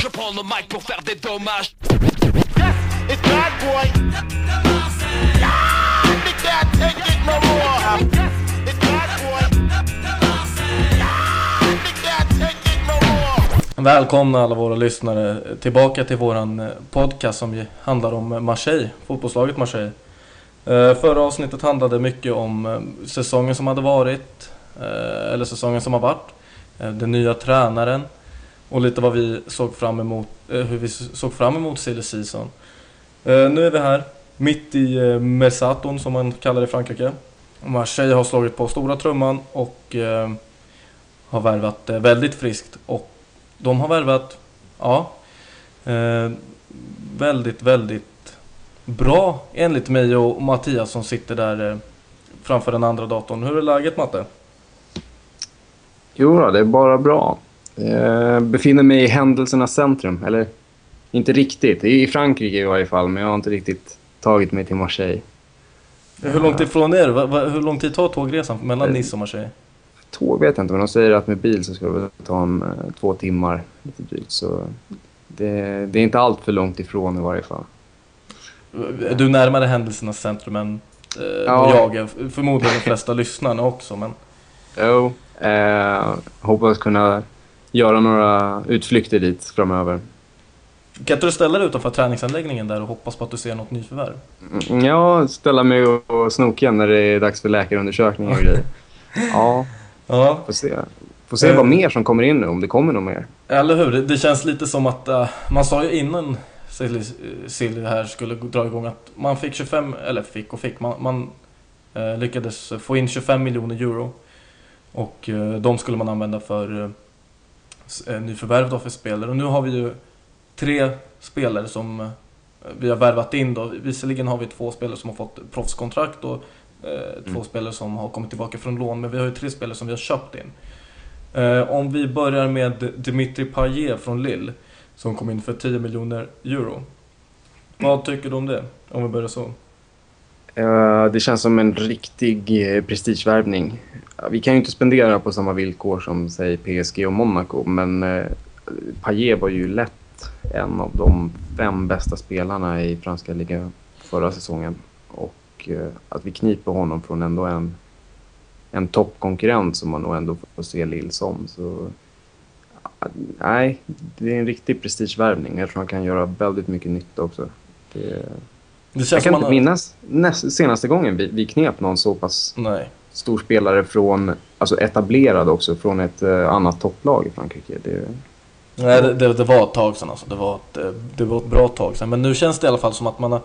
Je prends le mic pour faire des dommages. It's bad boy. Ah, take it no more. It's bad boy. Ah, take it no more. Välkomna alla våra lyssnare tillbaka till våran eh, podcast som handlar om eh, Marseille, fotbollslaget Marseille. Eh, förra avsnittet handlade mycket om säsongen som hade varit, eller säsongen som har varit, Eh, den nya tränaren och lite vad vi såg fram emot, eh, hur vi såg fram emot silly season. Eh, nu är vi här, mitt i mesaton Mersaton som man kallar det i Frankrike. Marseille har slagit på stora trumman och har värvat väldigt friskt och de har värvat, ja, väldigt, väldigt bra enligt mig och Mattias som sitter där framför den andra datorn. Hur är läget Matte? Jo, då, det är bara bra. Jag befinner mig i händelsernas centrum. Eller, inte riktigt. I Frankrike i varje fall, men jag har inte riktigt tagit mig till Marseille. Hur långt ifrån är du? Hur lång tid tar tågresan mellan Nice och Marseille? Tåg vet jag inte, men de säger att med bil så ska det ta eh, två timmar lite drygt. Så det, det är inte allt för långt ifrån i varje fall. Är du närmare händelsernas centrum än eh, Ja. jag? är? Förmodligen de flesta lyssnarna också, men Jo, eh, hoppas kunna göra några utflykter dit framöver. kan inte du ställa dig utanför träningsanläggningen där och hoppas på att du ser något nyförvärv? Mm, Ja, ställa mig och, snoka när det är dags för läkarundersökning och grejer. Ja, Ja, får se. Får se Eh. vad mer som kommer in nu, om det kommer något mer. Eller hur? Det- Det känns lite som att eh, man sa ju innan Silly, Silly här skulle dra igång att man fick 25, eller fick och fick, man, man eh, lyckades få in 25 miljoner euro. Och eh, de skulle man använda för eh, eh, nyförvärv då för spelare. Och nu har vi ju tre spelare som vi har värvat in då. Visserligen har vi två spelare som har fått proffskontrakt och eh, två Mm. spelare som har kommit tillbaka från lån. Men vi har ju tre spelare som vi har köpt in. Eh, om vi börjar med Dimitri Payet från Lille som kom in för 10 miljoner euro. Vad tycker du om det? Om vi börjar så. Det känns som en riktig prestigevärvning. Ja, Vi kan ju inte spendera på samma villkor som säg PSG och Monaco, men uh, Payet var ju lätt en av de fem bästa spelarna i franska ligan förra säsongen. Och eh, att vi kniper honom från ändå en, en toppkonkurrent som man nog ändå får se Lille som. Så, nej, det är en riktig prestigevärvning. Jag tror han kan göra väldigt mycket nytta också. Det, Det jag kan inte minnas näst, senaste gången vi, vi knep någon så pass Nej. Stor spelare från, alltså etablerad också, från ett eh, annat topplag i Frankrike. Det, Nej, det, det, det var ett tag sedan alltså. Det var, ett, eh, det var ett bra tag sedan. Men nu känns det i alla fall som att man har,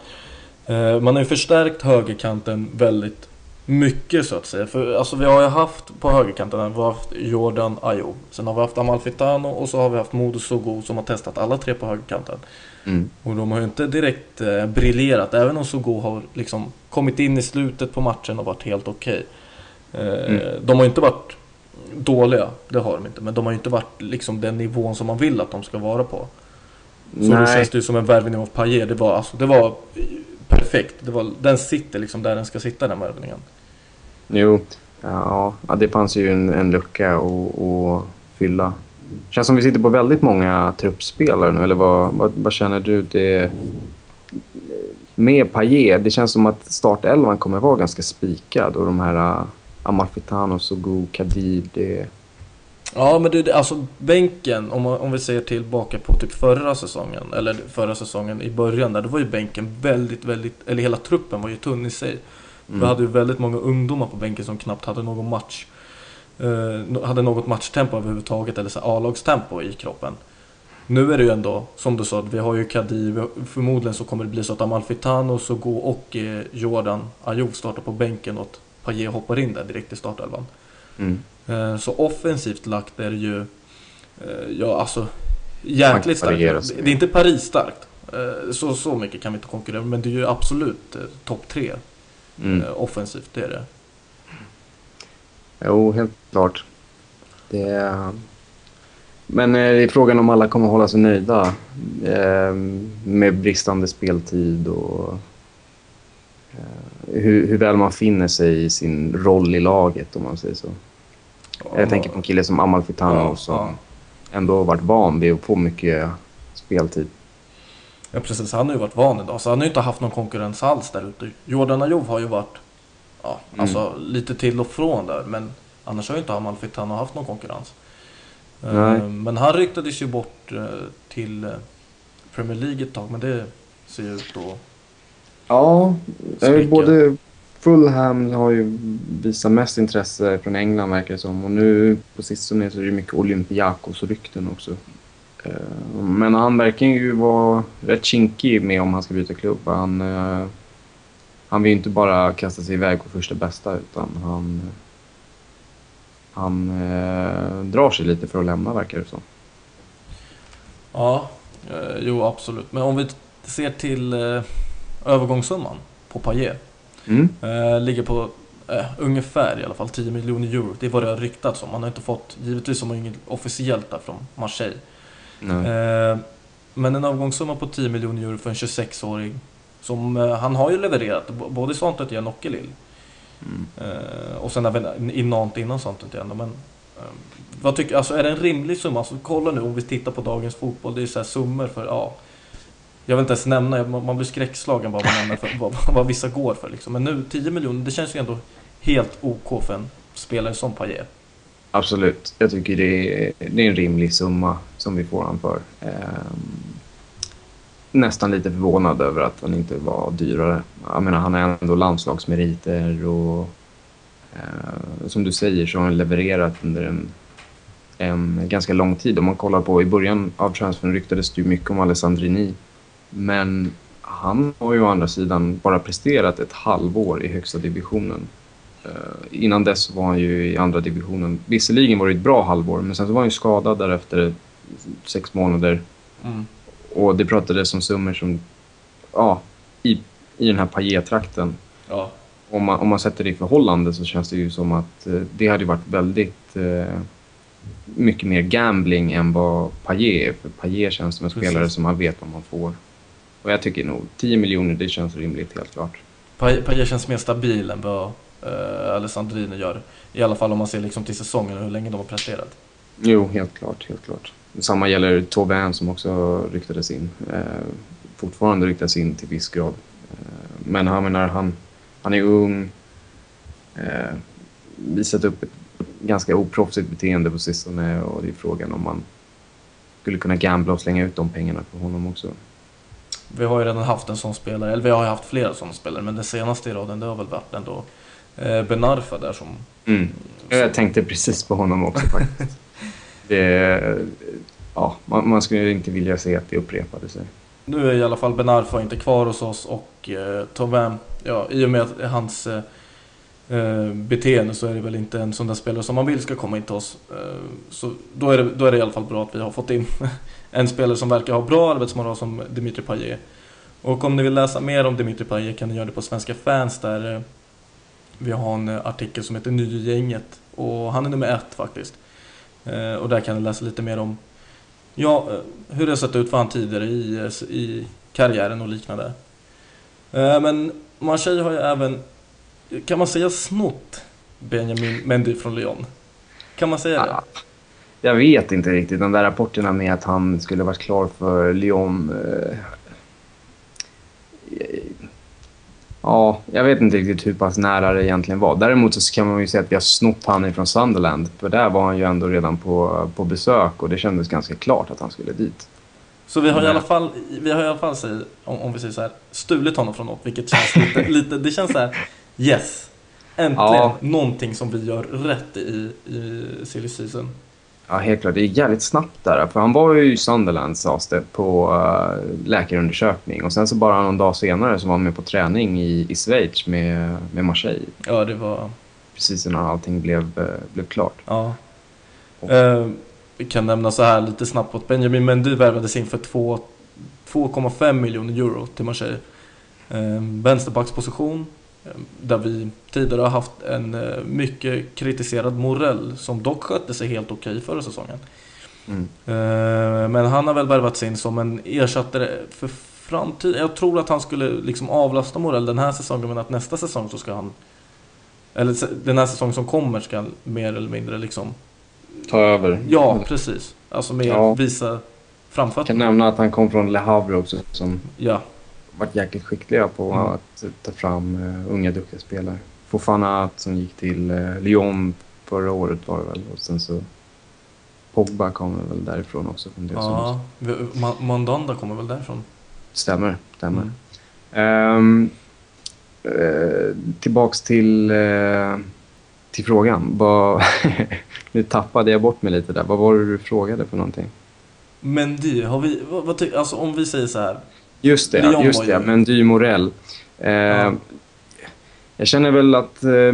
eh, man har ju förstärkt högerkanten väldigt mycket så att säga. För alltså, vi har ju haft på högerkanten, vi har haft Jordan Ayew. Sen har vi haft Amalfitano och så har vi haft Modo Sogo som har testat alla tre på högerkanten. mm. Och de har ju inte direkt eh, briljerat, även om Sogo har liksom kommit in i slutet på matchen och varit helt okej. Eh, Mm. De har ju inte varit dåliga, det har de inte. Men de har ju inte varit liksom den nivån som man vill att de ska vara på. Så då Nej, känns det ju som en värvning av Payet. Det var, alltså, det var perfekt. Det var, den sitter liksom där den ska sitta, den värvningen. jo. Ja, det fanns ju en, en lucka att, fylla. känns som vi sitter på väldigt många truppspelare nu, eller vad, vad, vad känner du? Det, med Payet, det känns som att startelvan kommer vara ganska spikad och de här Amalfitano, Sogo, Kadir, det... Ja, men det, alltså bänken, om, om vi ser tillbaka på typ förra säsongen, eller förra säsongen i början där, då var ju bänken väldigt, väldigt, eller hela truppen var ju tunn i sig. Vi hade ju väldigt många ungdomar på bänken som knappt hade någon match. Eh, hade något matchtempo överhuvudtaget, eller så A-lagstempo i kroppen. Nu är det ju ändå, som du sa, vi har ju Kadir, förmodligen så kommer det bli så att Amalfitano, Sogo och eh, Jordan Ayew startar på bänken och Payet hoppar in där direkt i startelvan. Mm. Eh, Så offensivt lagt är det ju, eh, ja alltså, jäkligt starkt. Det är inte Paris starkt. Eh, Så, så mycket kan vi inte konkurrera men det är ju absolut topp tre Mm. offensivt, det är det. Jo, helt klart. Det är... Men är frågan om alla kommer hålla sig nöjda med bristande speltid och hur, hur väl man finner sig i sin roll i laget om man säger så. Jag tänker på en kille som Amalfitano Ja, som ja. ändå varit van vid att få mycket speltid. Ja precis, han har ju varit van idag så han har ju inte haft någon konkurrens alls där ute. Jordan Ajov har ju varit ja, Mm. alltså lite till och från där men annars har ju inte Amalfit han har haft någon konkurrens. Eh, Nej. Men han ryktades ju bort eh, till eh, Premier League ett tag men det ser ju ut att... Ja, Spricka. både Fulham har ju visat mest intresse från England verkar det som. Och nu på sistone så är det mycket Olympiakos-rykten också. Eh, Men han verkar ju vara rätt kinkig med om han ska byta klubb. Han, eh, han vill ju inte bara kasta sig iväg på första bästa utan han, han eh, drar sig lite för att lämna verkar det som. Ja, jo absolut. Men om vi ser till övergångssumman på Payet. Mm. Eh, ligger på eh, ungefär i alla fall 10 miljoner euro. Det är vad det har ryktats om. Man har inte fått, givetvis har man inget officiellt där från Marseille. Eh, men en avgångssumma på 10 miljoner euro för en 26-åring. Som, eh, han har ju levererat, både i Saint-Étienne och i Lille. Mm. Eh, och sen även i Nantes innan Saint-Étienne. Men, eh, vad tycker, alltså är det en rimlig summa? Alltså, kolla nu om vi tittar på dagens fotboll. Det är så här summor för, ja. Jag vill inte ens nämna, man blir skräckslagen bara man nämner för, vad, vad vissa går för. Liksom. Men nu 10 miljoner, det känns ju ändå helt OK för en spelare som Paille. Absolut. Jag tycker det är, det är en rimlig summa som vi får han för. Ehm, nästan lite förvånad över att han inte var dyrare. Jag menar, han har ändå landslagsmeriter och ehm, som du säger så har han levererat under en, en ganska lång tid. Om man kollar på i början av transfern ryktades det ju mycket om Alessandrini. Men han har ju å andra sidan bara presterat ett halvår i högsta divisionen. Eh, innan dess var han ju i andra divisionen. Visserligen var det ett bra halvår, men sen så var han ju skadad därefter sex månader. Mm. Och det pratades om summor som, ja, i, i den här Payet-trakten. Ja. Om man, om man sätter det i förhållande så känns det ju som att eh, det hade varit väldigt eh, mycket mer gambling än vad Payet är. För Payet känns som en Precis. spelare som man vet vad man får. Och jag tycker nog 10 miljoner, det känns rimligt helt klart. Payet känns mer stabil än vad uh, Alessandrini gör. I alla fall om man ser liksom till säsongen och hur länge de har presterat. Jo, helt klart. Helt klart. Samma gäller Tauvin som också ryktades in. Eh, fortfarande ryktas in till viss grad. Eh, men han menar, han, han är ung. Eh, visat upp ett ganska oproffsigt beteende på sistone och det är frågan om man skulle kunna gambla och slänga ut de pengarna på honom också. Vi har ju redan haft en sån spelare, eller vi har ju haft flera sådana spelare, men den senaste i raden det har väl varit ändå eh, Benarfa där som... Mm. Jag tänkte precis på honom också faktiskt. det, ja, man, man skulle inte vilja se att det upprepade sig. Nu är i alla fall Benarfa inte kvar hos oss och eh, Tauvin, ja i och med att hans eh, eh, beteende så är det väl inte en sån där spelare som man vill ska komma in till oss. Eh, så då är, det, då är det i alla fall bra att vi har fått in en spelare som verkar ha bra arbetsmoral som Dimitri Payet. Och om ni vill läsa mer om Dimitri Payet kan ni göra det på Svenska fans där eh, vi har en eh, artikel som heter Nygänget och han är nummer ett faktiskt. Eh, och där kan ni läsa lite mer om Ja, hur det har sett ut för han tidigare i, i karriären och liknande. Men Marseille har ju även, kan man säga snott Benjamin Mendy från Lyon? Kan man säga det? Jag vet inte riktigt. De där rapporterna med att han skulle varit klar för Lyon. Eh, ja, jag vet inte riktigt hur pass nära det egentligen var. Däremot så kan man ju säga att vi har snott han ifrån Sunderland. För där var han ju ändå redan på, på besök och det kändes ganska klart att han skulle dit. Så vi har i alla fall, vi har i alla fall om, om vi säger så här, stulit honom från något, vilket känns lite, lite det känns så här, yes! Äntligen Ja. någonting som vi gör rätt i, i silly season. Ja, helt klart. Det är jävligt snabbt där. För han var ju i Sunderland sades det på uh, läkarundersökning. Och sen så bara någon dag senare så var han med på träning i, i Schweiz med, med Marseille. Ja, det var, Precis innan allting blev, eh, blev klart. ja. Eh, vi kan nämna så här lite snabbt att Benjamin Mendy värvades in för två- 2,5 miljoner euro till Marseille. Eh, vänsterbacksposition, eh, där vi tidigare har haft en eh, mycket kritiserad Morell som dock skötte sig helt okej förra säsongen. Mm. Eh, Men han har väl värvats in som en ersättare för framtiden. Jag tror att han skulle liksom avlasta Morell den här säsongen men att nästa säsong så ska han eller den här säsongen som kommer ska han mer eller mindre liksom Ta över. Ja, precis. Alltså mer Ja. visa Jag framfötterna. kan nämna att han kom från Le Havre också som Ja. Varit jäkligt skickliga på Mm. att ta fram uh, unga duktiga spelare. Fofana som gick till uh, Lyon förra året var det väl och sen så Pogba kommer väl därifrån också. Från det som ja. Ma- Mandanda kommer väl därifrån? stämmer. stämmer. Mm. Ehm, eh, tillbaks till, eh, till frågan. Nu tappade jag bort mig lite där. Vad var det du frågade för någonting? Mendy, har vi, vad, vad ty, alltså om vi säger så här. Just det, Lyon just det. Men Dy Morell. Eh, Ja. Jag känner väl att eh,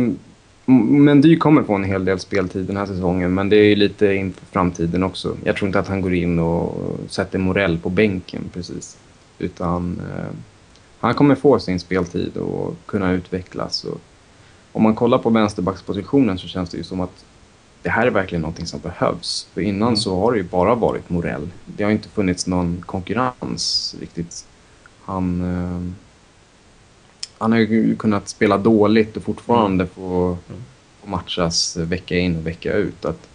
Mendy kommer få en hel del speltid den här säsongen, men det är ju lite inför framtiden också. Jag tror inte att han går in och sätter Morell på bänken precis. Utan eh, han kommer få sin speltid och kunna utvecklas. Och om man kollar på vänsterbackspositionen så känns det ju som att det här är verkligen någonting som behövs. För innan Mm. så har det ju bara varit Morell. Det har inte funnits någon konkurrens riktigt. Han, eh, han har ju kunnat spela dåligt och fortfarande få, Mm. få matchas vecka in och vecka ut. Att,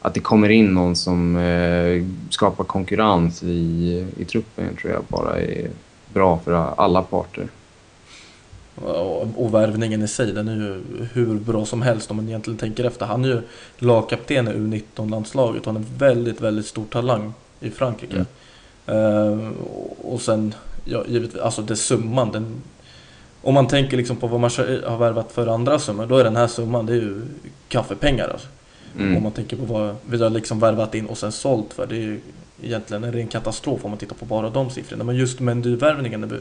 att det kommer in någon som eh, skapar konkurrens i, i truppen tror jag bara är bra för alla parter. Och, värvningen i sig, den är ju hur bra som helst om man egentligen tänker efter. Han är ju lagkapten i U19-landslaget och han är väldigt, väldigt stor talang i Frankrike. Eh, och- och sen, ja, givetvis, alltså det summan, den, om man tänker liksom på vad man har värvat för andra summor, då är den här summan, det är ju kaffepengar alltså. Mm. Om man tänker på vad vi har liksom värvat in och sen sålt för. Det är ju egentligen en ren katastrof om man tittar på bara de siffrorna. Men just Mendy-värvningen, det,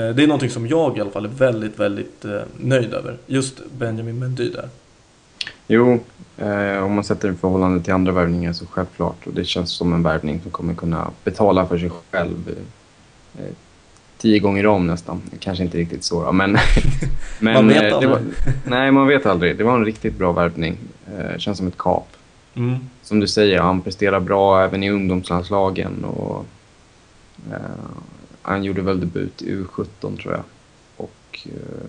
eh, det är någonting som jag i alla fall är väldigt, väldigt eh, nöjd över. Just Benjamin Mendy där. Jo, eh, om man sätter det i förhållande till andra värvningar så självklart. Och det känns som en värvning som kommer kunna betala för sig själv tio gånger om nästan. Kanske inte riktigt så då, men... men Man vet eh, aldrig. var, Nej, man vet aldrig. Det var en riktigt bra värvning. Eh, känns som ett kap. Mm. Som du säger, han presterar bra även i ungdomslandslagen. Och, eh, han gjorde väl debut i U17 tror jag. Och eh,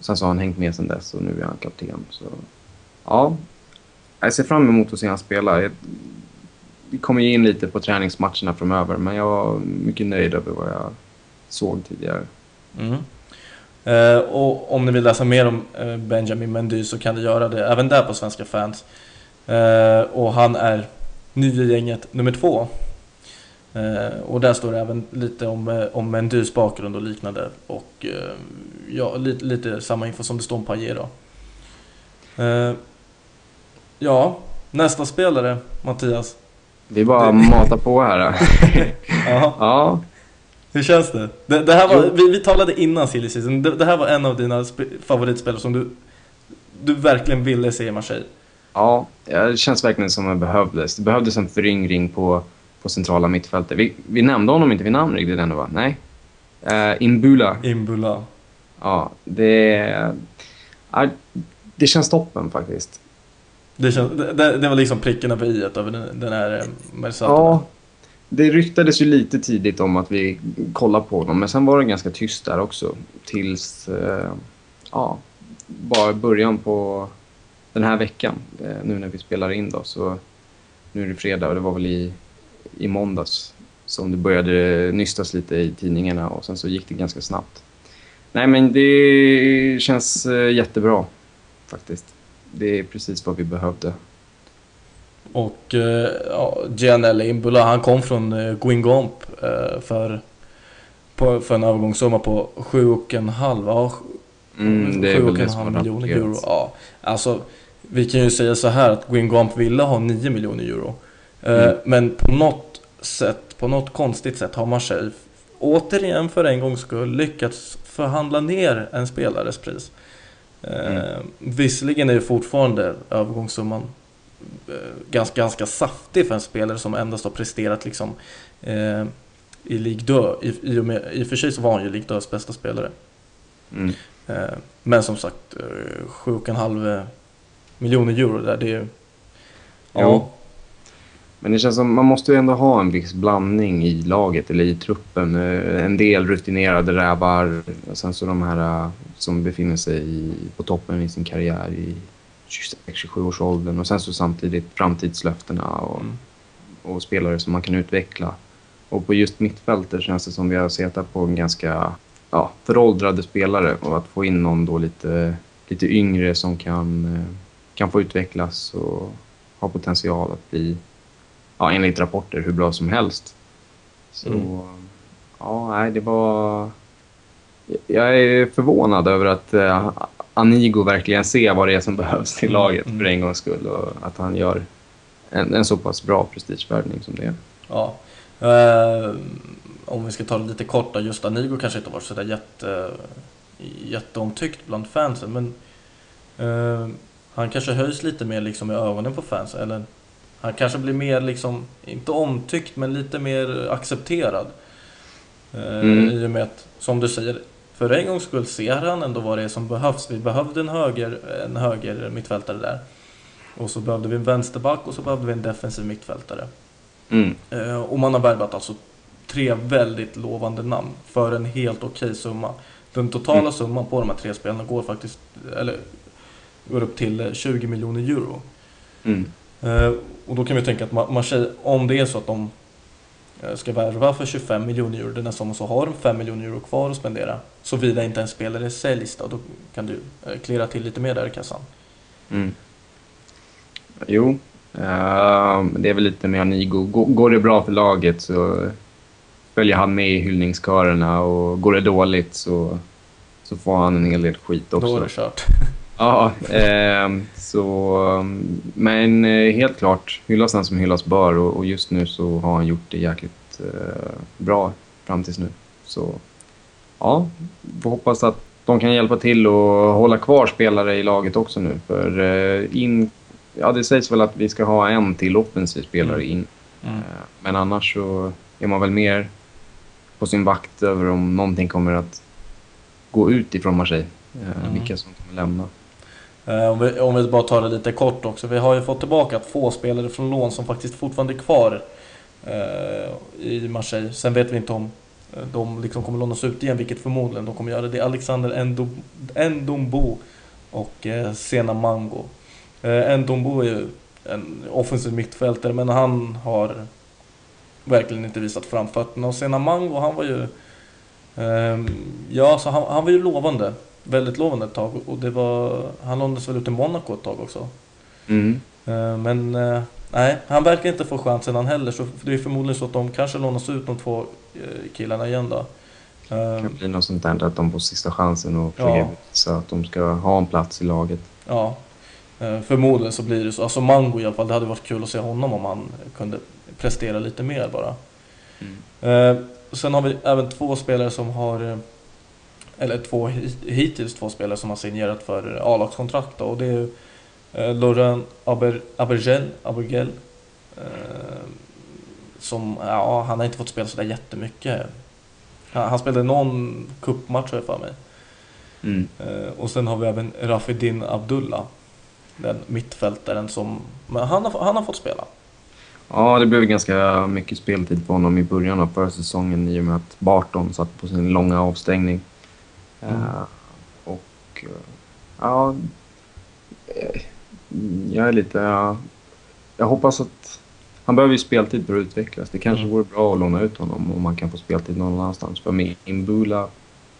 sen så har han hängt med sen dess och nu är han kapten. Så, ja, jag ser fram emot att se han spela. Jag, kommer ju in lite på träningsmatcherna framöver men jag är mycket nöjd över vad jag såg tidigare. Mm. Eh, och om ni vill läsa mer om eh, Benjamin Mendy så kan ni göra det även där på Svenska fans. Eh, och han är ny i gänget nummer två. Eh, och där står det även lite om, eh, om Mendys bakgrund och liknande. Och eh, ja, lite, lite samma info som det står om Payet då. Eh, ja, nästa spelare Mattias. Det är bara att mata på här. Ja, ja, hur känns det? Det, det här var, vi, vi talade innan silly season. Det, det här var en av dina sp- favoritspelare som du, du verkligen ville se i Marseille. Ja, det känns verkligen som det behövdes. Det behövdes en föryngring på, på centrala mittfältet. Vi, vi nämnde honom inte vid namn riktigt ännu va? Nej? Uh, Imbula. Imbula. Ja, det... ja, det känns toppen faktiskt. Det, känns, det, det var liksom pricken över i över den, den här eh, Ja, det ryktades ju lite tidigt om att vi kollar på honom, men sen var det ganska tyst där också. Tills, eh, ja, bara början på den här veckan, eh, nu när vi spelar in då, så nu är det fredag och det var väl i, i måndags som det började nystas lite i tidningarna och sen så gick det ganska snabbt. Nej, men det känns eh, jättebra faktiskt. Det är precis vad vi behövde. Och eh, ja, Gianelli Imbula, han kom från eh, Guingamp eh, för, på, för en övergångssumma på 7,5 ja, Mm, det är väl det 7,5 som har miljoner euro. Ja, alltså, vi kan ju säga så här att Guingamp ville ha 9 miljoner euro. Mm. Men på något sätt, på något konstigt sätt har Marseille återigen för en gångs skull lyckats förhandla ner en spelares pris. Eh, Mm. Visserligen är ju fortfarande övergångssumman eh, ganska, ganska saftig för en spelare som endast har presterat liksom eh, i Ligue 2. I, i, och med, I och för sig så var han ju Ligue 2s bästa spelare. Mm. Eh, men som sagt, eh, 7,5 miljoner euro där, det är ju... Jo. Men det känns som man måste ju ändå ha en viss blandning i laget eller i truppen. Eh, En del rutinerade rävar och sen så de här eh, som befinner sig i, på toppen i sin karriär i 26-27 års åldern och sen så samtidigt framtidslöftena och, Mm. och spelare som man kan utveckla. Och på just mittfältet känns det som vi har sett på en ganska ja, föråldrade spelare och att få in någon då lite, lite yngre som kan, eh, kan få utvecklas och ha potential att bli, ja, enligt rapporter, hur bra som helst. Så Mm. ja, nej, det var... Jag är förvånad över att eh, Anigo verkligen ser vad det är som behövs till Mm, laget mm. för en gångs skull och att han gör en, en så pass bra prestigevärvning som det är. Ja. Eh, om vi ska ta det lite kort då, just Anigo kanske inte varit sådär jätte, jätteomtyckt bland fansen men eh, han kanske höjs lite mer liksom i ögonen på fans eller han kanske blir mer liksom, inte omtyckt men lite mer accepterad. Eh, Mm. I och med att, som du säger, för en gångs skull ser han ändå vad det är som behövs. Vi behövde en höger, en höger mittfältare där. Och så behövde vi en vänsterback och så behövde vi en defensiv mittfältare. Mm. Eh, och man har värvat alltså tre väldigt lovande namn för en helt okej summa. Den totala Mm. summan på de här tre spelarna går faktiskt, eller går upp till eh, 20 miljoner euro. Mm. Eh, och då kan vi tänka att Ma- Marseille, om det är så att de eh, ska värva för 25 miljoner euro den här sommaren så har de 5 miljoner euro kvar att spendera. Såvida inte en spelare säljs då, då kan du eh, klirra till lite mer där i kassan. Mm. Jo, eh, det är väl lite med Anigo. Går, går det bra för laget så följer han med i hyllningskörerna och går det dåligt så, så får han en hel del skit också. Då är det kört. Ja, ehm, så... Men eh, helt klart hyllas han som hyllas bör och, och just nu så har han gjort det jäkligt eh, bra fram tills nu. Så ja, får hoppas att de kan hjälpa till och hålla kvar spelare i laget också nu. För eh, in... Ja, det sägs väl att vi ska ha en till offensiv spelare in. Mm. Eh, Men annars så är man väl mer på sin vakt över om någonting kommer att gå ut ifrån Marseille. Eh, Mm. Vilka som kommer lämna. Eh, om vi, om vi bara tar det lite kort också. Vi har ju fått tillbaka två spelare från lån som faktiskt fortfarande är kvar eh, i Marseille. Sen vet vi inte om eh, de liksom kommer lånas ut igen, vilket förmodligen de kommer göra. Det är Alexander Ndombo och eh, Sena Mango. Eh, Ndombo är ju en offensiv mittfältare, men han har verkligen inte visat framfötterna. Och Sena Mango, han var ju... Eh, ja, så han, han var ju lovande. Väldigt lovande ett tag. Och det var, han lånades väl ut till Monaco ett tag också. Mm. Eh, Men eh, nej, han verkar inte få chansen han heller. Så det är förmodligen så att de kanske lånas ut de två eh, killarna igen då. Det kan bli något sånt där att de får sista chansen och Ja. visa att de ska ha en plats i laget. Ja, förmodligen så blir det så. Alltså Mango i alla fall, det hade varit kul att se honom om han kunde prestera lite mer bara. Eh, sen har vi även två spelare som har, eller två hit- hittills två spelare som har signerat för A-lagskontrakt och det är eh, Laurent Aber, Abergel, Abergel eh, som, ja, han har inte fått spela sådär jättemycket. Han, han spelade någon cupmatch har jag för mig. Mm. Eh, och sen har vi även Rafidin Abdullah. Den mittfältaren som, men han har, han har fått spela. Ja, det blev ganska mycket speltid på honom i början av försäsongen i och med att Barton satt på sin långa avstängning. Mm. Eh, och eh, ja, eh, jag är lite... ja, jag hoppas att... Han behöver ju speltid för att utvecklas. Det kanske Mm. vore bra att låna ut honom om man kan få speltid någon annanstans. För med Imbula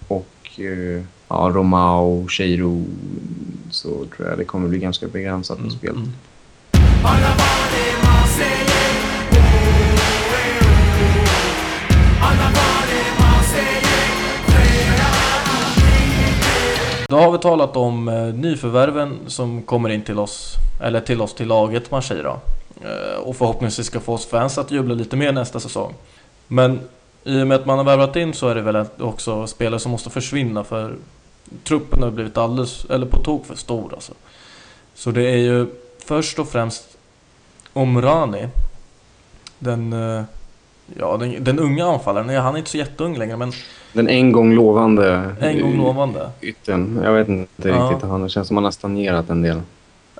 och ja, Romao, Cheiro så tror jag det kommer bli ganska begränsat med speltid. Mm. Då har vi talat om eh, nyförvärven som kommer in till oss, eller till oss till laget man säger då. Eh, och förhoppningsvis ska få oss fans att jubla lite mer nästa säsong. Men i och med att man har värvat in så är det väl också spelare som måste försvinna för truppen har blivit alldeles, eller på tok för stor alltså. Så det är ju först och främst Omrani. Den, eh, ja, den, den unga anfallaren. Han är inte så jätteung längre men den en gång lovande en gång lovande. yttern. Jag vet inte Ja. riktigt. Han, det känns som han har stagnerat en del.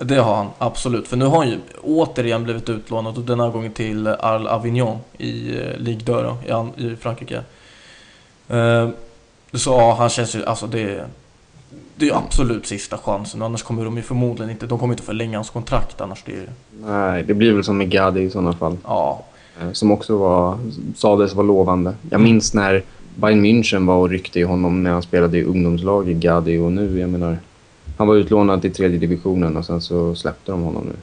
Det har han, absolut. För nu har han ju återigen blivit utlånad och den här gången till Arles Avignon i eh, Ligue 2 då, i, i Frankrike. Eh, så ja, han känns ju, alltså det är det är absolut sista chansen. Annars kommer de ju förmodligen inte, de kommer inte förlänga hans kontrakt annars. Det är, Nej, det blir väl som med Gadi i sådana fall. ja, Eh, Som också var, sades vara lovande. Jag minns när Bayern München var och ryckte i honom när han spelade i ungdomslag i Gadi och nu, jag menar... Han var utlånad till tredje divisionen och sen så släppte de honom nu.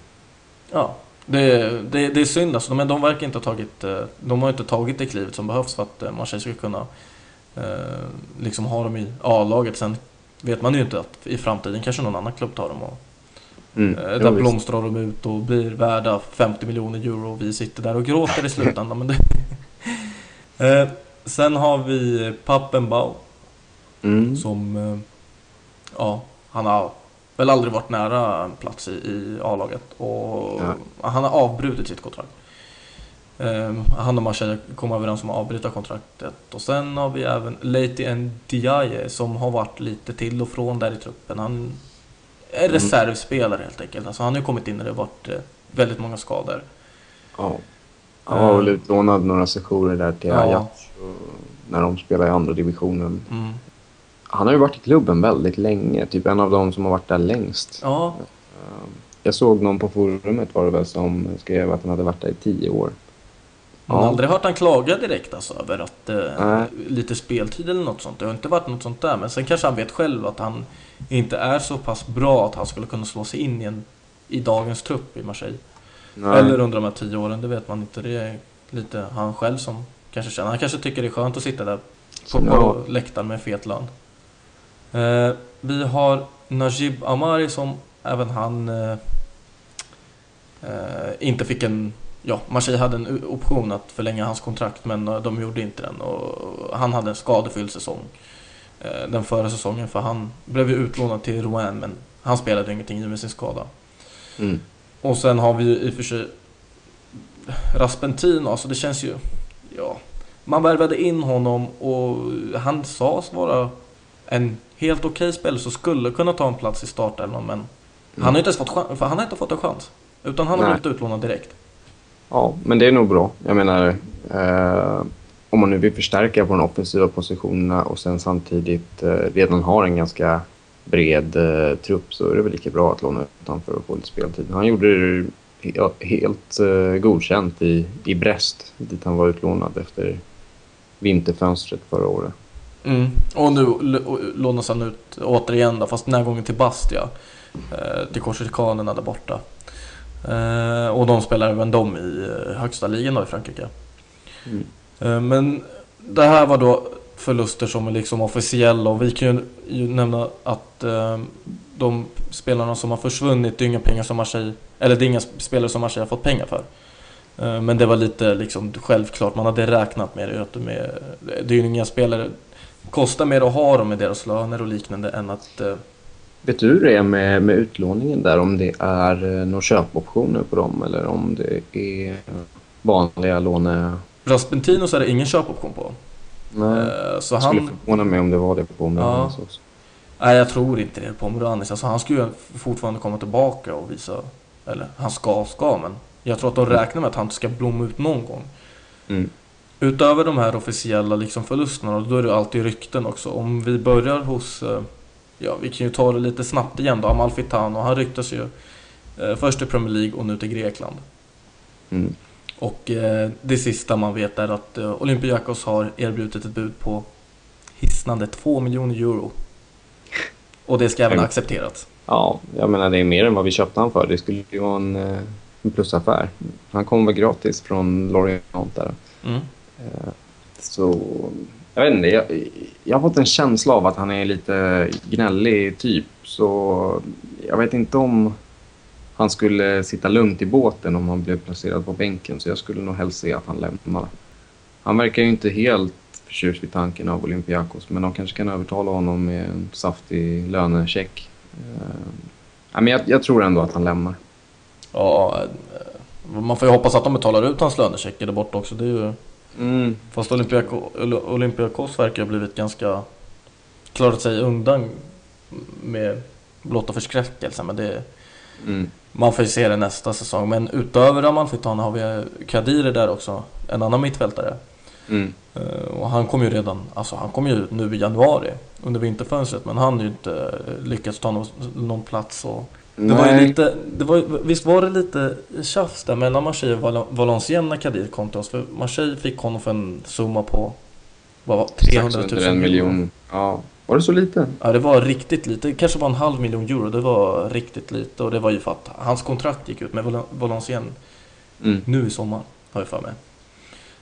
ja. Det, det, det är synd alltså, men de verkar inte ha tagit, eh, de har inte tagit det klivet som behövs för att eh, Marseille ska kunna eh, liksom ha dem i A-laget. Sen vet man ju inte att i framtiden kanske någon annan klubb tar dem och Mm. Eh, Där blomstrar de ut och blir värda 50 miljoner euro och vi sitter där och gråter i slutändan. men det... sen har vi Pappenbau Mm. som... Eh, ja, han har väl aldrig varit nära en plats i, i A-laget och Ja. han har avbrutit sitt kontrakt. Eh, han och Marseille kom överens om att avbryta kontraktet. Och sen har vi även Leite Ndiaye som har varit lite till och från där i truppen. Han är Mm. reservspelare helt enkelt. Alltså han har ju kommit in när det varit eh, väldigt många skador. Ja. Han var väl utlånad några sessioner där till Ja. Ajax när de spelade i andra divisionen. Mm. Han har ju varit i klubben väldigt länge, typ en av de som har varit där längst. Ja, Jag såg någon på forumet var det väl som skrev att han hade varit där i tio år. man har Ja. aldrig hört han klaga direkt alltså, över att eh, lite speltid eller något sånt. Det har inte varit något sånt där. Men sen kanske han vet själv att han inte är så pass bra att han skulle kunna slå sig in i, en, i dagens trupp i Marseille. Nej. Eller under de här tio åren, det vet man inte. Det är lite han själv som kanske känner. Han kanske tycker det är skönt att sitta där på, på läktaren med fet lön. Eh, vi har Najib Amari som även han eh, eh, inte fick en... Ja, Marseille hade en option att förlänga hans kontrakt men eh, de gjorde inte den. Och han hade en skadefylld säsong. Eh, den förra säsongen för han blev ju utlånad till Rouen men han spelade ingenting i med sin skada. Mm. Och sen har vi ju i och för sig Raspentino, alltså det känns ju... Ja, man värvade in honom och han sades vara en helt okej spelare som skulle kunna ta en plats i startelvan men han har inte ens fått chans, för han har inte fått en chans. Utan han har Nej. blivit utlånad direkt. Ja, men det är nog bra. Jag menar, eh, om man nu vill förstärka på de offensiva positionerna och sen samtidigt eh, redan har en ganska bred eh, trupp så är det väl lika bra att låna ut honom för att få lite speltid. Han gjorde det helt eh, godkänt i, i Brest, dit han var utlånad efter vinterfönstret förra året. Mm. Och nu lånas han ut återigen då, fast den här gången till Bastia. Eh, till Korsikanerna där borta. Eh, och de spelar även de i eh, högsta ligan då i Frankrike. Mm. Eh, men det här var då förluster som är liksom officiella och vi kan ju, ju nämna att eh, de spelarna som har försvunnit, det är inga pengar som Marseille, eller det är inga spelare som Marseille har fått pengar för. Eh, men det var lite liksom självklart, man hade räknat med det. Att de är, det är ju inga spelare, kostar mer att ha dem med deras löner och liknande än att eh, Vet du hur det är med, med utlåningen där? Om det är eh, några köpoptioner på dem eller om det är vanliga låne... Raspentino så är det ingen köpoption på. Nej. Så Jag skulle han, förvåna mig om det var det på Ja. Moranis också. nej jag tror inte det på Moranis. Alltså han skulle ju fortfarande komma tillbaka och visa, eller han ska, ska men jag tror att de räknar med att han ska blomma ut någon gång. Mm. Utöver de här officiella liksom förlusterna, då är det alltid rykten också. Om vi börjar hos, eh, ja vi kan ju ta det lite snabbt igen då, Amalfitano, han ryktas ju eh, först till Premier League och nu till Grekland. Mm. Och eh, det sista man vet är att eh, Olympiakos har erbjudit ett bud på hisnande 2 miljoner euro. Och det ska även ha accepterats. Ja, jag menar det är mer än vad vi köpte han för. Det skulle ju vara en, eh, en plusaffär. Han kom väl gratis från Lorient där. Mm. Så jag vet inte, jag, jag har fått en känsla av att han är lite gnällig typ. Så jag vet inte om han skulle sitta lugnt i båten om han blev placerad på bänken. Så jag skulle nog helst se att han lämnar. Han verkar ju inte helt förtjust vid tanken av Olympiakos. Men de kanske kan övertala honom med en saftig lönecheck. Ja, men jag, jag tror ändå att han lämnar. Ja, eh, man får ju hoppas att de betalar ut hans lönecheckar där borta också. Det är ju, Mm. fast Olympiako, Ol- Olympiakos verkar ha blivit ganska klarat sig undan med blotta förskräckelsen. Men det, Mm. man får ju se det nästa säsong. Men utöver Amalfitano har vi Kadiri där också, en annan mittfältare. Mm. Eh, och han kom ju redan, alltså han kom ju nu i januari under vinterfönstret men han har ju inte eh, lyckats ta någon, någon plats. Och det var ju lite, det var, visst var det lite tjafs där mellan Marseille och Val- Valenciennes när Kadir kom till oss? För Marseille fick honom för en summa på vad var, 300 000 Strax under en miljon. Ja. Var det så lite? Ja, det var riktigt lite. Det kanske var en halv miljon euro. Det var riktigt lite och det var ju för att hans kontrakt gick ut med Val- Valenciennes Mm. nu i sommar, har jag för mig.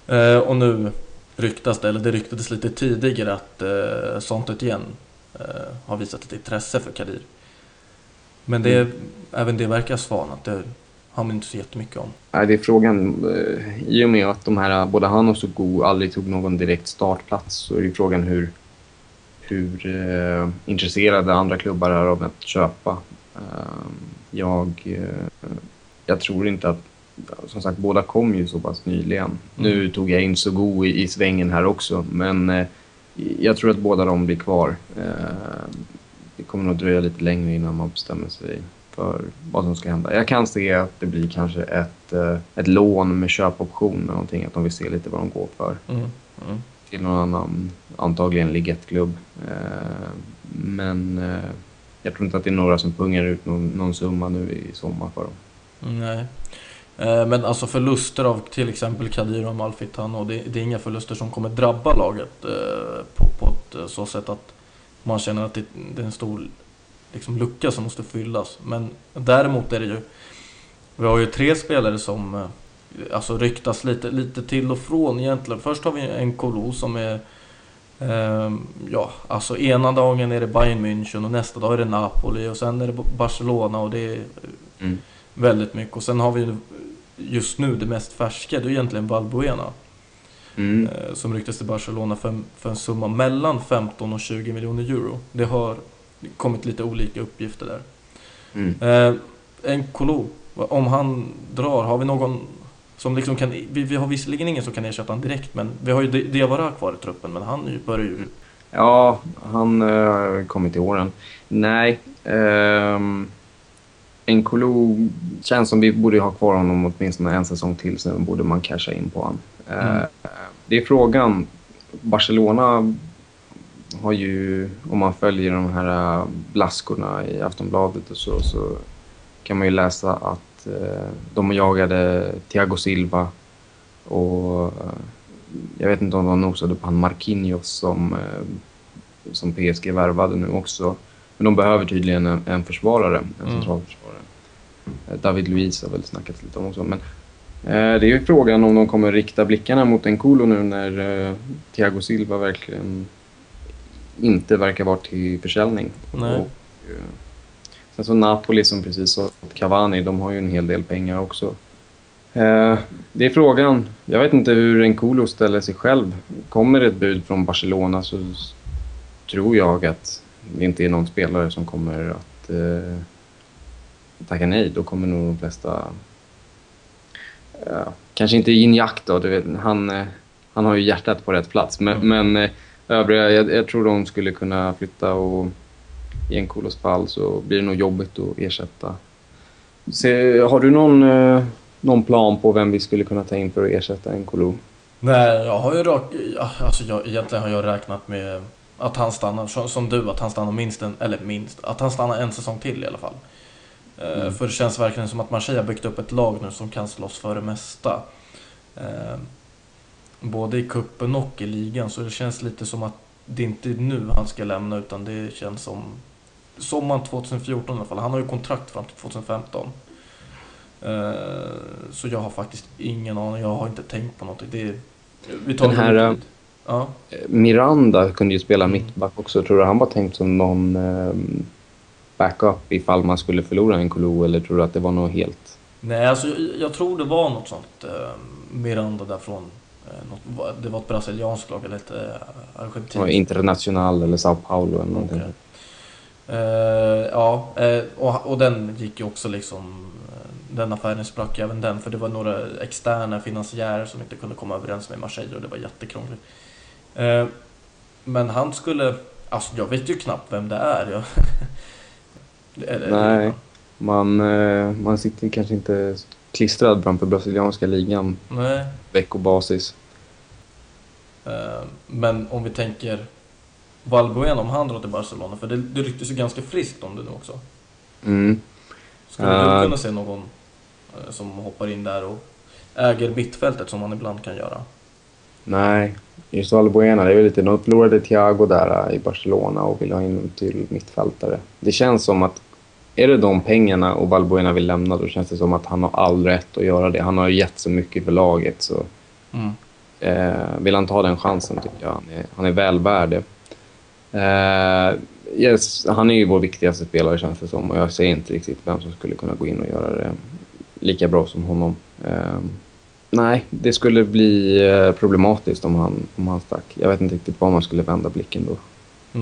Eh, och nu ryktas det, eller det ryktades lite tidigare att eh, sånt igen eh, har visat ett intresse för Kadir. Men det, Mm. även det verkar svalnat. Det har man inte så jättemycket om. Nej, det är frågan. eh, I och med att de här, både han och Sogo aldrig tog någon direkt startplats så är det frågan hur, hur eh, intresserade andra klubbar är av att köpa. Eh, jag, eh, jag tror inte att... Som sagt, båda kom ju så pass nyligen. Nu tog jag in Sogo i, i svängen här också, men eh, jag tror att båda de blir kvar. Eh, det kommer nog dröja lite längre innan man bestämmer sig för vad som ska hända. Jag kan se att det blir kanske ett, eh, ett lån med köpoption eller någonting, att de vill se lite vad de går för. Mm. Mm. Till någon annan, antagligen Ligettklubb. Eh, men eh, jag tror inte att det är några som pungar ut någon, någon summa nu i sommar för dem. Nej. Eh, Men alltså förluster av till exempel Kadir och Amalfitano, det, det är inga förluster som kommer drabba laget eh, på, på ett eh, så sätt att man känner att det, det är en stor liksom, lucka som måste fyllas. Men däremot är det ju, vi har ju tre spelare som alltså ryktas lite, lite till och från egentligen. Först har vi en Kolo som är Ehm, ja, alltså ena dagen är det Bayern München och nästa dag är det Napoli och sen är det Barcelona och det är Mm. väldigt mycket. Och sen har vi just nu det mest färska, det är egentligen Valbuena. Mm. Eh, som ryktas till Barcelona för, en- för en summa mellan 15 och 20 miljoner euro. Det har kommit lite olika uppgifter där. Mm. Eh, en Kolo, om han drar, har vi någon som liksom kan... Vi, vi har visserligen ingen som kan ersätta honom direkt, men vi har ju Di- Diawara kvar i truppen, men han börjar ju... Ja, han eh, har kommit till åren. Nej. Um, Nkolo känns som vi borde ha kvar honom åtminstone en säsong till, sen borde man casha in på honom. Eh, Mm. Det är frågan. Barcelona har ju, om man följer de här eh, blaskorna i Aftonbladet och så, så kan man ju läsa att eh, de jagade Thiago Silva och jag vet inte om de nosade på han Marquinhos som, som PSG värvade nu också. Men de behöver tydligen en, en försvarare, en Mm. centralförsvarare. Eh, David Luiz har väl snackats lite om också. Men eh, det är ju frågan om de kommer rikta blickarna mot Nkolo nu när eh, Thiago Silva verkligen inte verkar vara till försäljning. Nej. Och, eh, sen så Napoli som precis sa Cavani, de har ju en hel del pengar också. Det är frågan. Jag vet inte hur Nkolo ställer sig själv. Kommer det ett bud från Barcelona så tror jag att det inte är någon spelare som kommer att eh, tacka nej. Då kommer nog de flesta... Eh, kanske inte Gignac då, du vet, han, eh, han har ju hjärtat på rätt plats. Men, Mm. men eh, övriga, jag, jag tror de skulle kunna flytta och i Nkolos fall så blir det nog jobbigt att ersätta. Se, har du någon, eh, någon plan på vem vi skulle kunna ta in för att ersätta Nkolo? Nej, jag har ju rak... ja, Alltså jag, egentligen har jag räknat med att han stannar, som, som du, att han stannar minst en... Eller minst, att han stannar en säsong till i alla fall. Eh, Mm. För det känns verkligen som att Marseille har byggt upp ett lag nu som kan slåss för det mesta. Eh, Både i kuppen och i ligan, så det känns lite som att det inte är nu han ska lämna, utan det känns som sommaren 2014 i alla fall. Han har ju kontrakt fram till 2015. Eh, Så jag har faktiskt ingen aning, jag har inte tänkt på någonting. Det är, vi tar Den här. Ja. Miranda kunde ju spela mittback också. Tror du han var tänkt som någon backup ifall man skulle förlora Nkolo eller tror du att det var något helt... Nej, alltså jag, tror det var något sånt eh, Miranda därifrån. Eh, något, det var ett brasilianskt lag eller ett eh, argentinskt. International eller Sao Paulo eller någonting. Okej. Eh, ja, eh, och, och den gick ju också liksom... eh, Den affären sprack ju även den, för det var några externa finansiärer som inte kunde komma överens med Marseille och det var jättekrångligt. Men han skulle... Alltså jag vet ju knappt vem det är. Jag, eller, Nej. Man, eh, man sitter kanske inte klistrad framför brasilianska ligan Nej. veckobasis. Eh, men om vi tänker Valbuena, om han drar till Barcelona, för det, det ryktes ju ganska friskt om det nu också. Mm. Skulle du kunna se någon eh, som hoppar in där och äger mittfältet som man ibland kan göra? Nej, just Valbuena, det är väl lite... De förlorade Thiago där i Barcelona och vill ha in till mittfältare. Det känns som att är det de pengarna och Valbuena vill lämna, då känns det som att han har all rätt att göra det. Han har ju gett så mycket för laget, så Mm. eh, vill han ta den chansen tycker jag han är, han är väl värd det. Eh, yes, han är ju vår viktigaste spelare känns det som och jag ser inte riktigt vem som skulle kunna gå in och göra det lika bra som honom. Eh, nej, det skulle bli eh, problematiskt om han, om han stack. Jag vet inte riktigt var man skulle vända blicken då.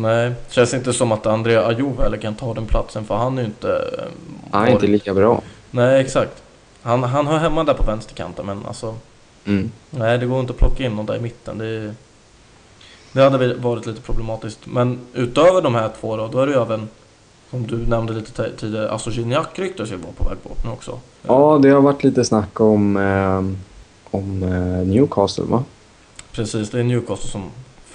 Nej, känns inte som att Andrea Ayew heller kan ta den platsen för han är ju inte... eh, Han är inte lika bra. Nej, exakt. Han, han hör hemma där på vänsterkanten men alltså... Mm. Nej, det går inte att plocka in någon där i mitten. Det, det hade varit lite problematiskt. Men utöver de här två då, då är det ju även, som du nämnde lite tidigare, alltså Gignac ryktas ju vara på väg bort nu också. Ja, det har varit lite snack om, eh, om eh, Newcastle, va? Precis, det är Newcastle som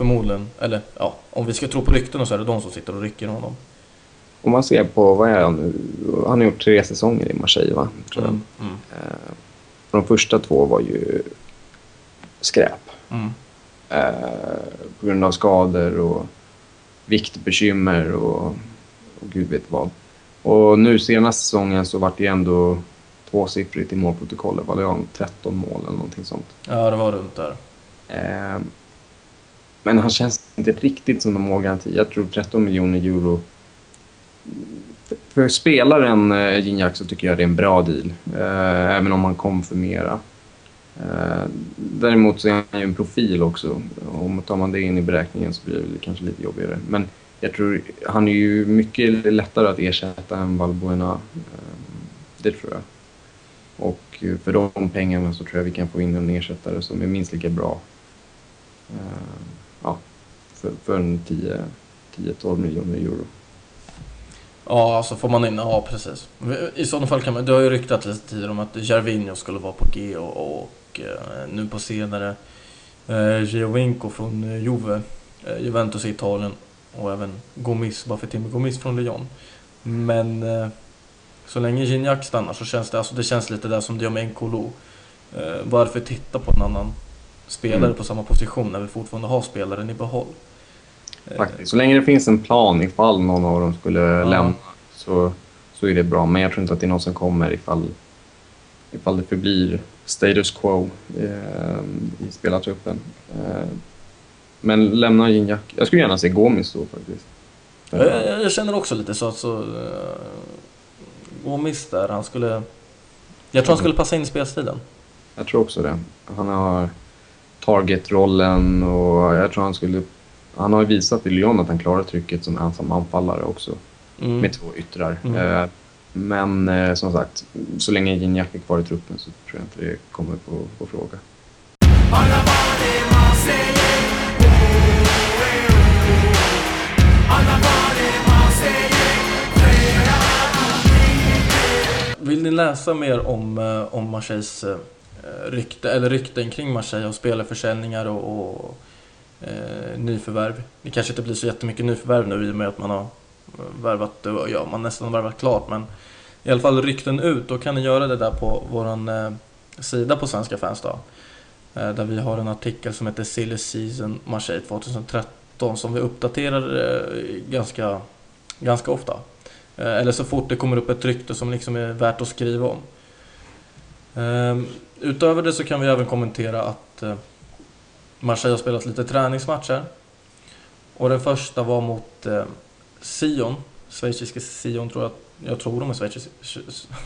förmodligen, eller ja, om vi ska tro på ryktena så är det de som sitter och rycker honom. Om man ser på, vad är han nu? Han har gjort tre säsonger i Marseille, va? Tror jag. Mm, mm, Eh, de första två var ju skräp. mm. Eh, på grund av skador och viktbekymmer och, och gud vet vad. Och nu senaste säsongen så vart det ändå tvåsiffrigt i målprotokollet. Var det om 13 mål eller någonting sånt. Ja, det var runt där. Men han känns inte riktigt som en målgaranti. Jag tror 13 miljoner euro. För spelaren eh, Gignac så tycker jag det är en bra deal. Eh, även om han kom för mera. Eh, däremot så är han ju en profil också. Om tar man det in i beräkningen så blir det kanske lite jobbigare. Men jag tror han är ju mycket lättare att ersätta än Valbuena. Eh, det tror jag. Och för de pengarna så tror jag vi kan få in en ersättare som är minst lika bra. Eh, ja, för, för en 10-12 miljoner euro. Ja, alltså får man in, ja precis. I sådana fall kan man, det har ju ryktat lite tidigare om att Jarvinho skulle vara på G och, och eh, nu på senare eh, Giovinco från eh, Juve, eh, Juventus i Italien och även Gomis, varför Timmy Gomis från Lyon. Men eh, så länge Gignac stannar så känns det, alltså det känns lite där som det gör med Nkolo. Eh, varför titta på en annan spelare Mm. på samma position när vi fortfarande har spelaren i behåll? Eh, Faktiskt. Så länge det finns en plan ifall någon av dem skulle lämna så, så är det bra. Men jag tror inte att det är någon som kommer ifall, ifall det förblir status quo eh, i spelartruppen. Eh, men lämna Gignac. Jag skulle gärna se Gomis då faktiskt. Jag, jag, känner också lite så att så... Gomis där, han skulle... Jag tror han skulle passa in i spelstilen. Jag tror också det. Han har target-rollen och jag tror han skulle... Han har ju visat i Lyon att han klarar trycket som ensam anfallare också. Mm. Med två yttrar. Mm. Eh, men eh, som sagt, så länge Gignac är kvar i truppen så tror jag inte det kommer på, på fråga. Vill ni läsa mer om, eh, om Marseilles rykte, eller rykten kring Marseille och spelarförsäljningar och, och eh, nyförvärv? Det kanske inte blir så jättemycket nyförvärv nu i och med att man har värvat, ja man nästan har värvat klart men i alla fall rykten ut, då kan ni göra det där på våran eh, sida på Svenska fans då. Eh, där vi har en artikel som heter Silly Season Marseille 2013 som vi uppdaterar eh, ganska, ganska ofta. Eh, Eller så fort det kommer upp ett rykte som liksom är värt att skriva om. Ehm, Utöver det så kan vi även kommentera att eh, Marseille har spelat lite träningsmatcher. Och den första var mot eh, Sion, schweiziska Sion tror jag, jag tror de är schweiziska,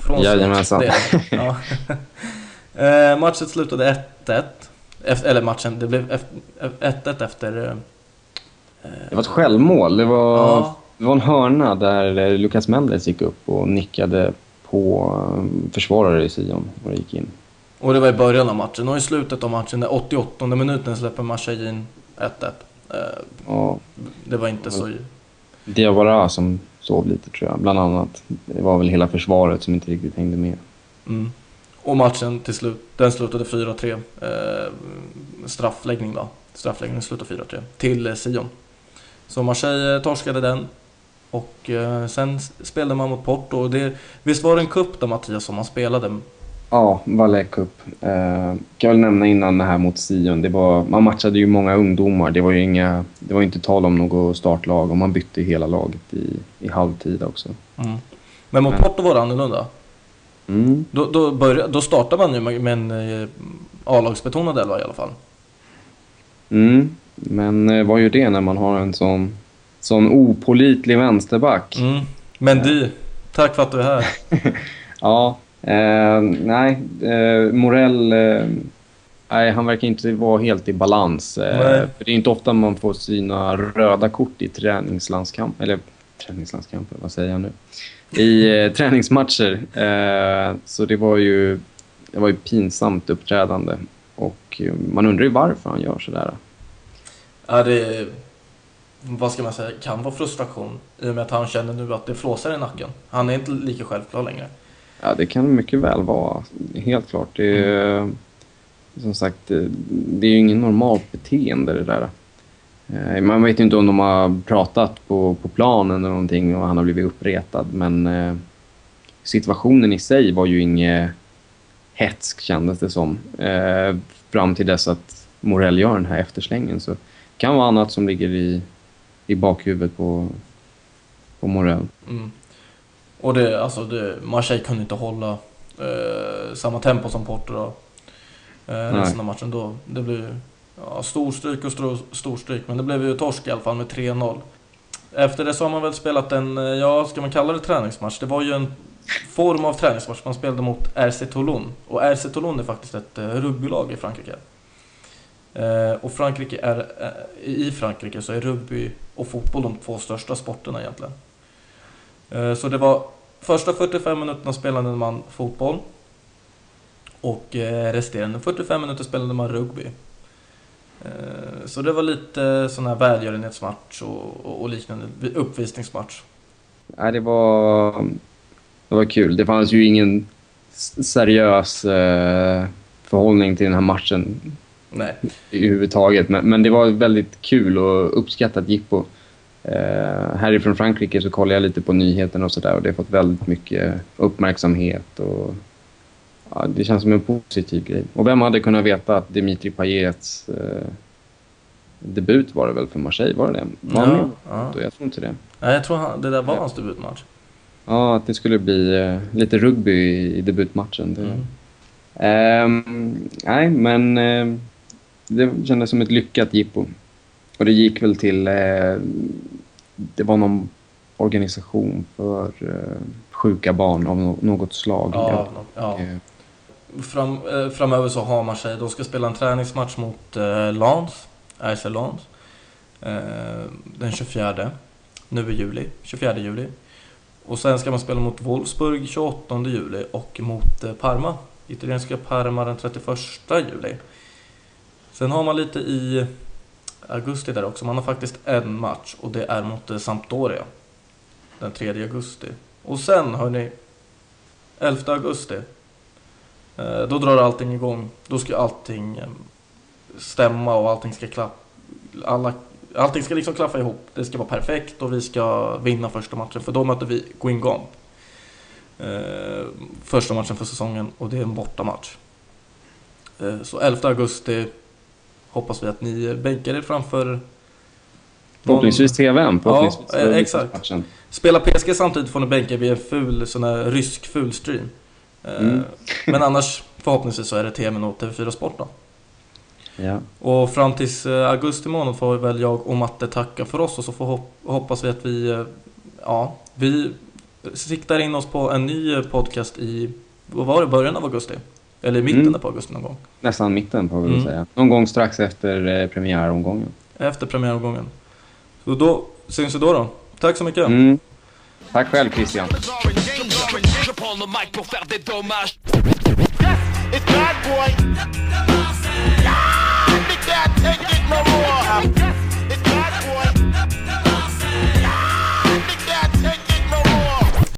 från Jajamensan. Ja. Eh, Matchen slutade 1-1. Efter, eller matchen, det blev ef- 1-1 efter... eh, Det var ett självmål. Det var, Ja, det var en hörna där Lucas Mendes gick upp och nickade på eh, i Sion och det gick in. Och det var i början av matchen. Och i slutet av matchen, den 88 minuten, släpper Marseille in 1-1. Eh, Och Det var inte så... Diawara som sov lite tror jag, bland annat. Det var väl hela försvaret som inte riktigt hängde med. Mm. Och matchen till slut, den slutade 4-3. Eh, straffläggning då. Straffläggning slutade 4-3 till Sion. Så Marseille torskade den. Och eh, sen spelade man mot Porto. Och det, visst var det en cup då Mattias som man spelade? Ja, Valais Cup. Eh, kan väl nämna innan det här mot Sion. Det var, man matchade ju många ungdomar. Det var ju inga, det var inte tal om något startlag och man bytte hela laget i, i halvtid också. Mm. Men mot Men- Porto var det annorlunda. Mm. Då, då, började, då startar man ju med, med en eh, A-lagsbetonad elva i alla fall. Mm. Men eh, vad gör det när man har en sån, sån opolitlig vänsterback? Mm. Men du, tack för att du är här. Ja, eh, nej. Eh, Morell, eh, nej, han verkar inte vara helt i balans. Eh, det är inte ofta man får sina röda kort i träningslandskamp, eller träningslandskamper, vad säger jag nu? I eh, träningsmatcher. Eh, så det var ju det var ju pinsamt uppträdande. Och eh, man undrar ju varför han gör sådär. Ja, det vad ska man säga, kan vara frustration i och med att han känner nu att det flåsar i nacken. Han är inte lika självklar längre. Ja, det kan mycket väl vara. Helt klart. Det är, Som sagt, det- är ju ingen normalt beteende det där. Eh, man vet ju inte om de har pratat på, på planen eller någonting och han har blivit uppretad. Men eh, situationen i sig var ju inget hetsk kändes det som. Eh, fram till dess att Morell gör den här efterslängen. Så det kan vara annat som ligger i, i bakhuvudet på, på Morell. Mm. Och det, alltså det, Marseille kunde inte hålla eh, samma tempo som Porto. Eh, resten av matchen då. Det blev ja, storstryk och stro, storstryk, men det blev ju torsk i alla fall med 3-0. Efter det så har man väl spelat en, eh, ja ska man kalla det träningsmatch? Det var ju en form av träningsmatch. Man spelade mot RC Toulon. Och RC Toulon är faktiskt ett eh, rugbylag i Frankrike. Eh, och Frankrike är, eh, i Frankrike så är rugby och fotboll de två största sporterna egentligen. Eh, så det var första 45 minuterna spelade man fotboll och resterande 45 minuter spelade man rugby. Så det var lite sån här välgörenhetsmatch och, och- liknande, uppvisningsmatch. Nej, det var, det var kul. Det fanns ju ingen seriös förhållning till den här matchen Nej, överhuvudtaget. Men, men det var väldigt kul och uppskattat jippo. Eh, härifrån Frankrike så kollade jag lite på nyheterna och sådär och det har fått väldigt mycket uppmärksamhet. Och, ja, det känns som en positiv grej. Och vem hade kunnat veta att Dimitri Payets eh, debut var det väl för Marseille? Var det det? Var Ja, ja. Jag tror inte det. Nej, jag tror han, det där var hans debutmatch. Ja, att det skulle bli eh, lite rugby i, i debutmatchen. Det, Mm. Ehm, nej, men eh, det kändes som ett lyckat jippo. Och det gick väl till... Eh, det var någon organisation för eh, sjuka barn av no- något slag. Ja, ja. Eh, Fram, eh, framöver så har Marseille, de ska spela en träningsmatch mot eh, Lens, RC Lens, eh, den 24, nu i juli, 24 juli. Och sen ska man spela mot Wolfsburg 28 juli och mot eh, Parma, italienska Parma den 31 juli. Sen har man lite i augusti där också, man har faktiskt en match och det är mot eh, Sampdoria den 3 augusti. Och sen hörni, 11 augusti eh, Då drar allting igång. Då ska allting eh, stämma och allting ska klaffa. Alla, allting ska liksom klaffa ihop. Det ska vara perfekt och vi ska vinna första matchen. För då möter vi Guingamp. Första matchen för säsongen och det är en bortamatch. Så 11 augusti hoppas vi att ni bänkar er framför förhoppningsvis TVn. Förhoppningsvis Ja, eh, exakt. Spela PSG samtidigt får ni bänka vid en ful, sån här rysk fulstream. Eh, Mm. Men annars förhoppningsvis så är det TVn och TV4 Sport då. Ja. Och fram tills eh, augusti månad får väl jag och Matte tacka för oss och så får hop- hoppas vi att vi, ja, vi siktar in oss på en ny podcast i, vad var det, början av augusti? Eller i mitten mm. på augusti någon gång. Nästan mitten på augusti, mm. säga. Någon gång strax efter eh, premiäromgången. Efter premiäromgången. Så då syns vi då då. Tack så mycket. Mm. Tack själv Christian. Yes,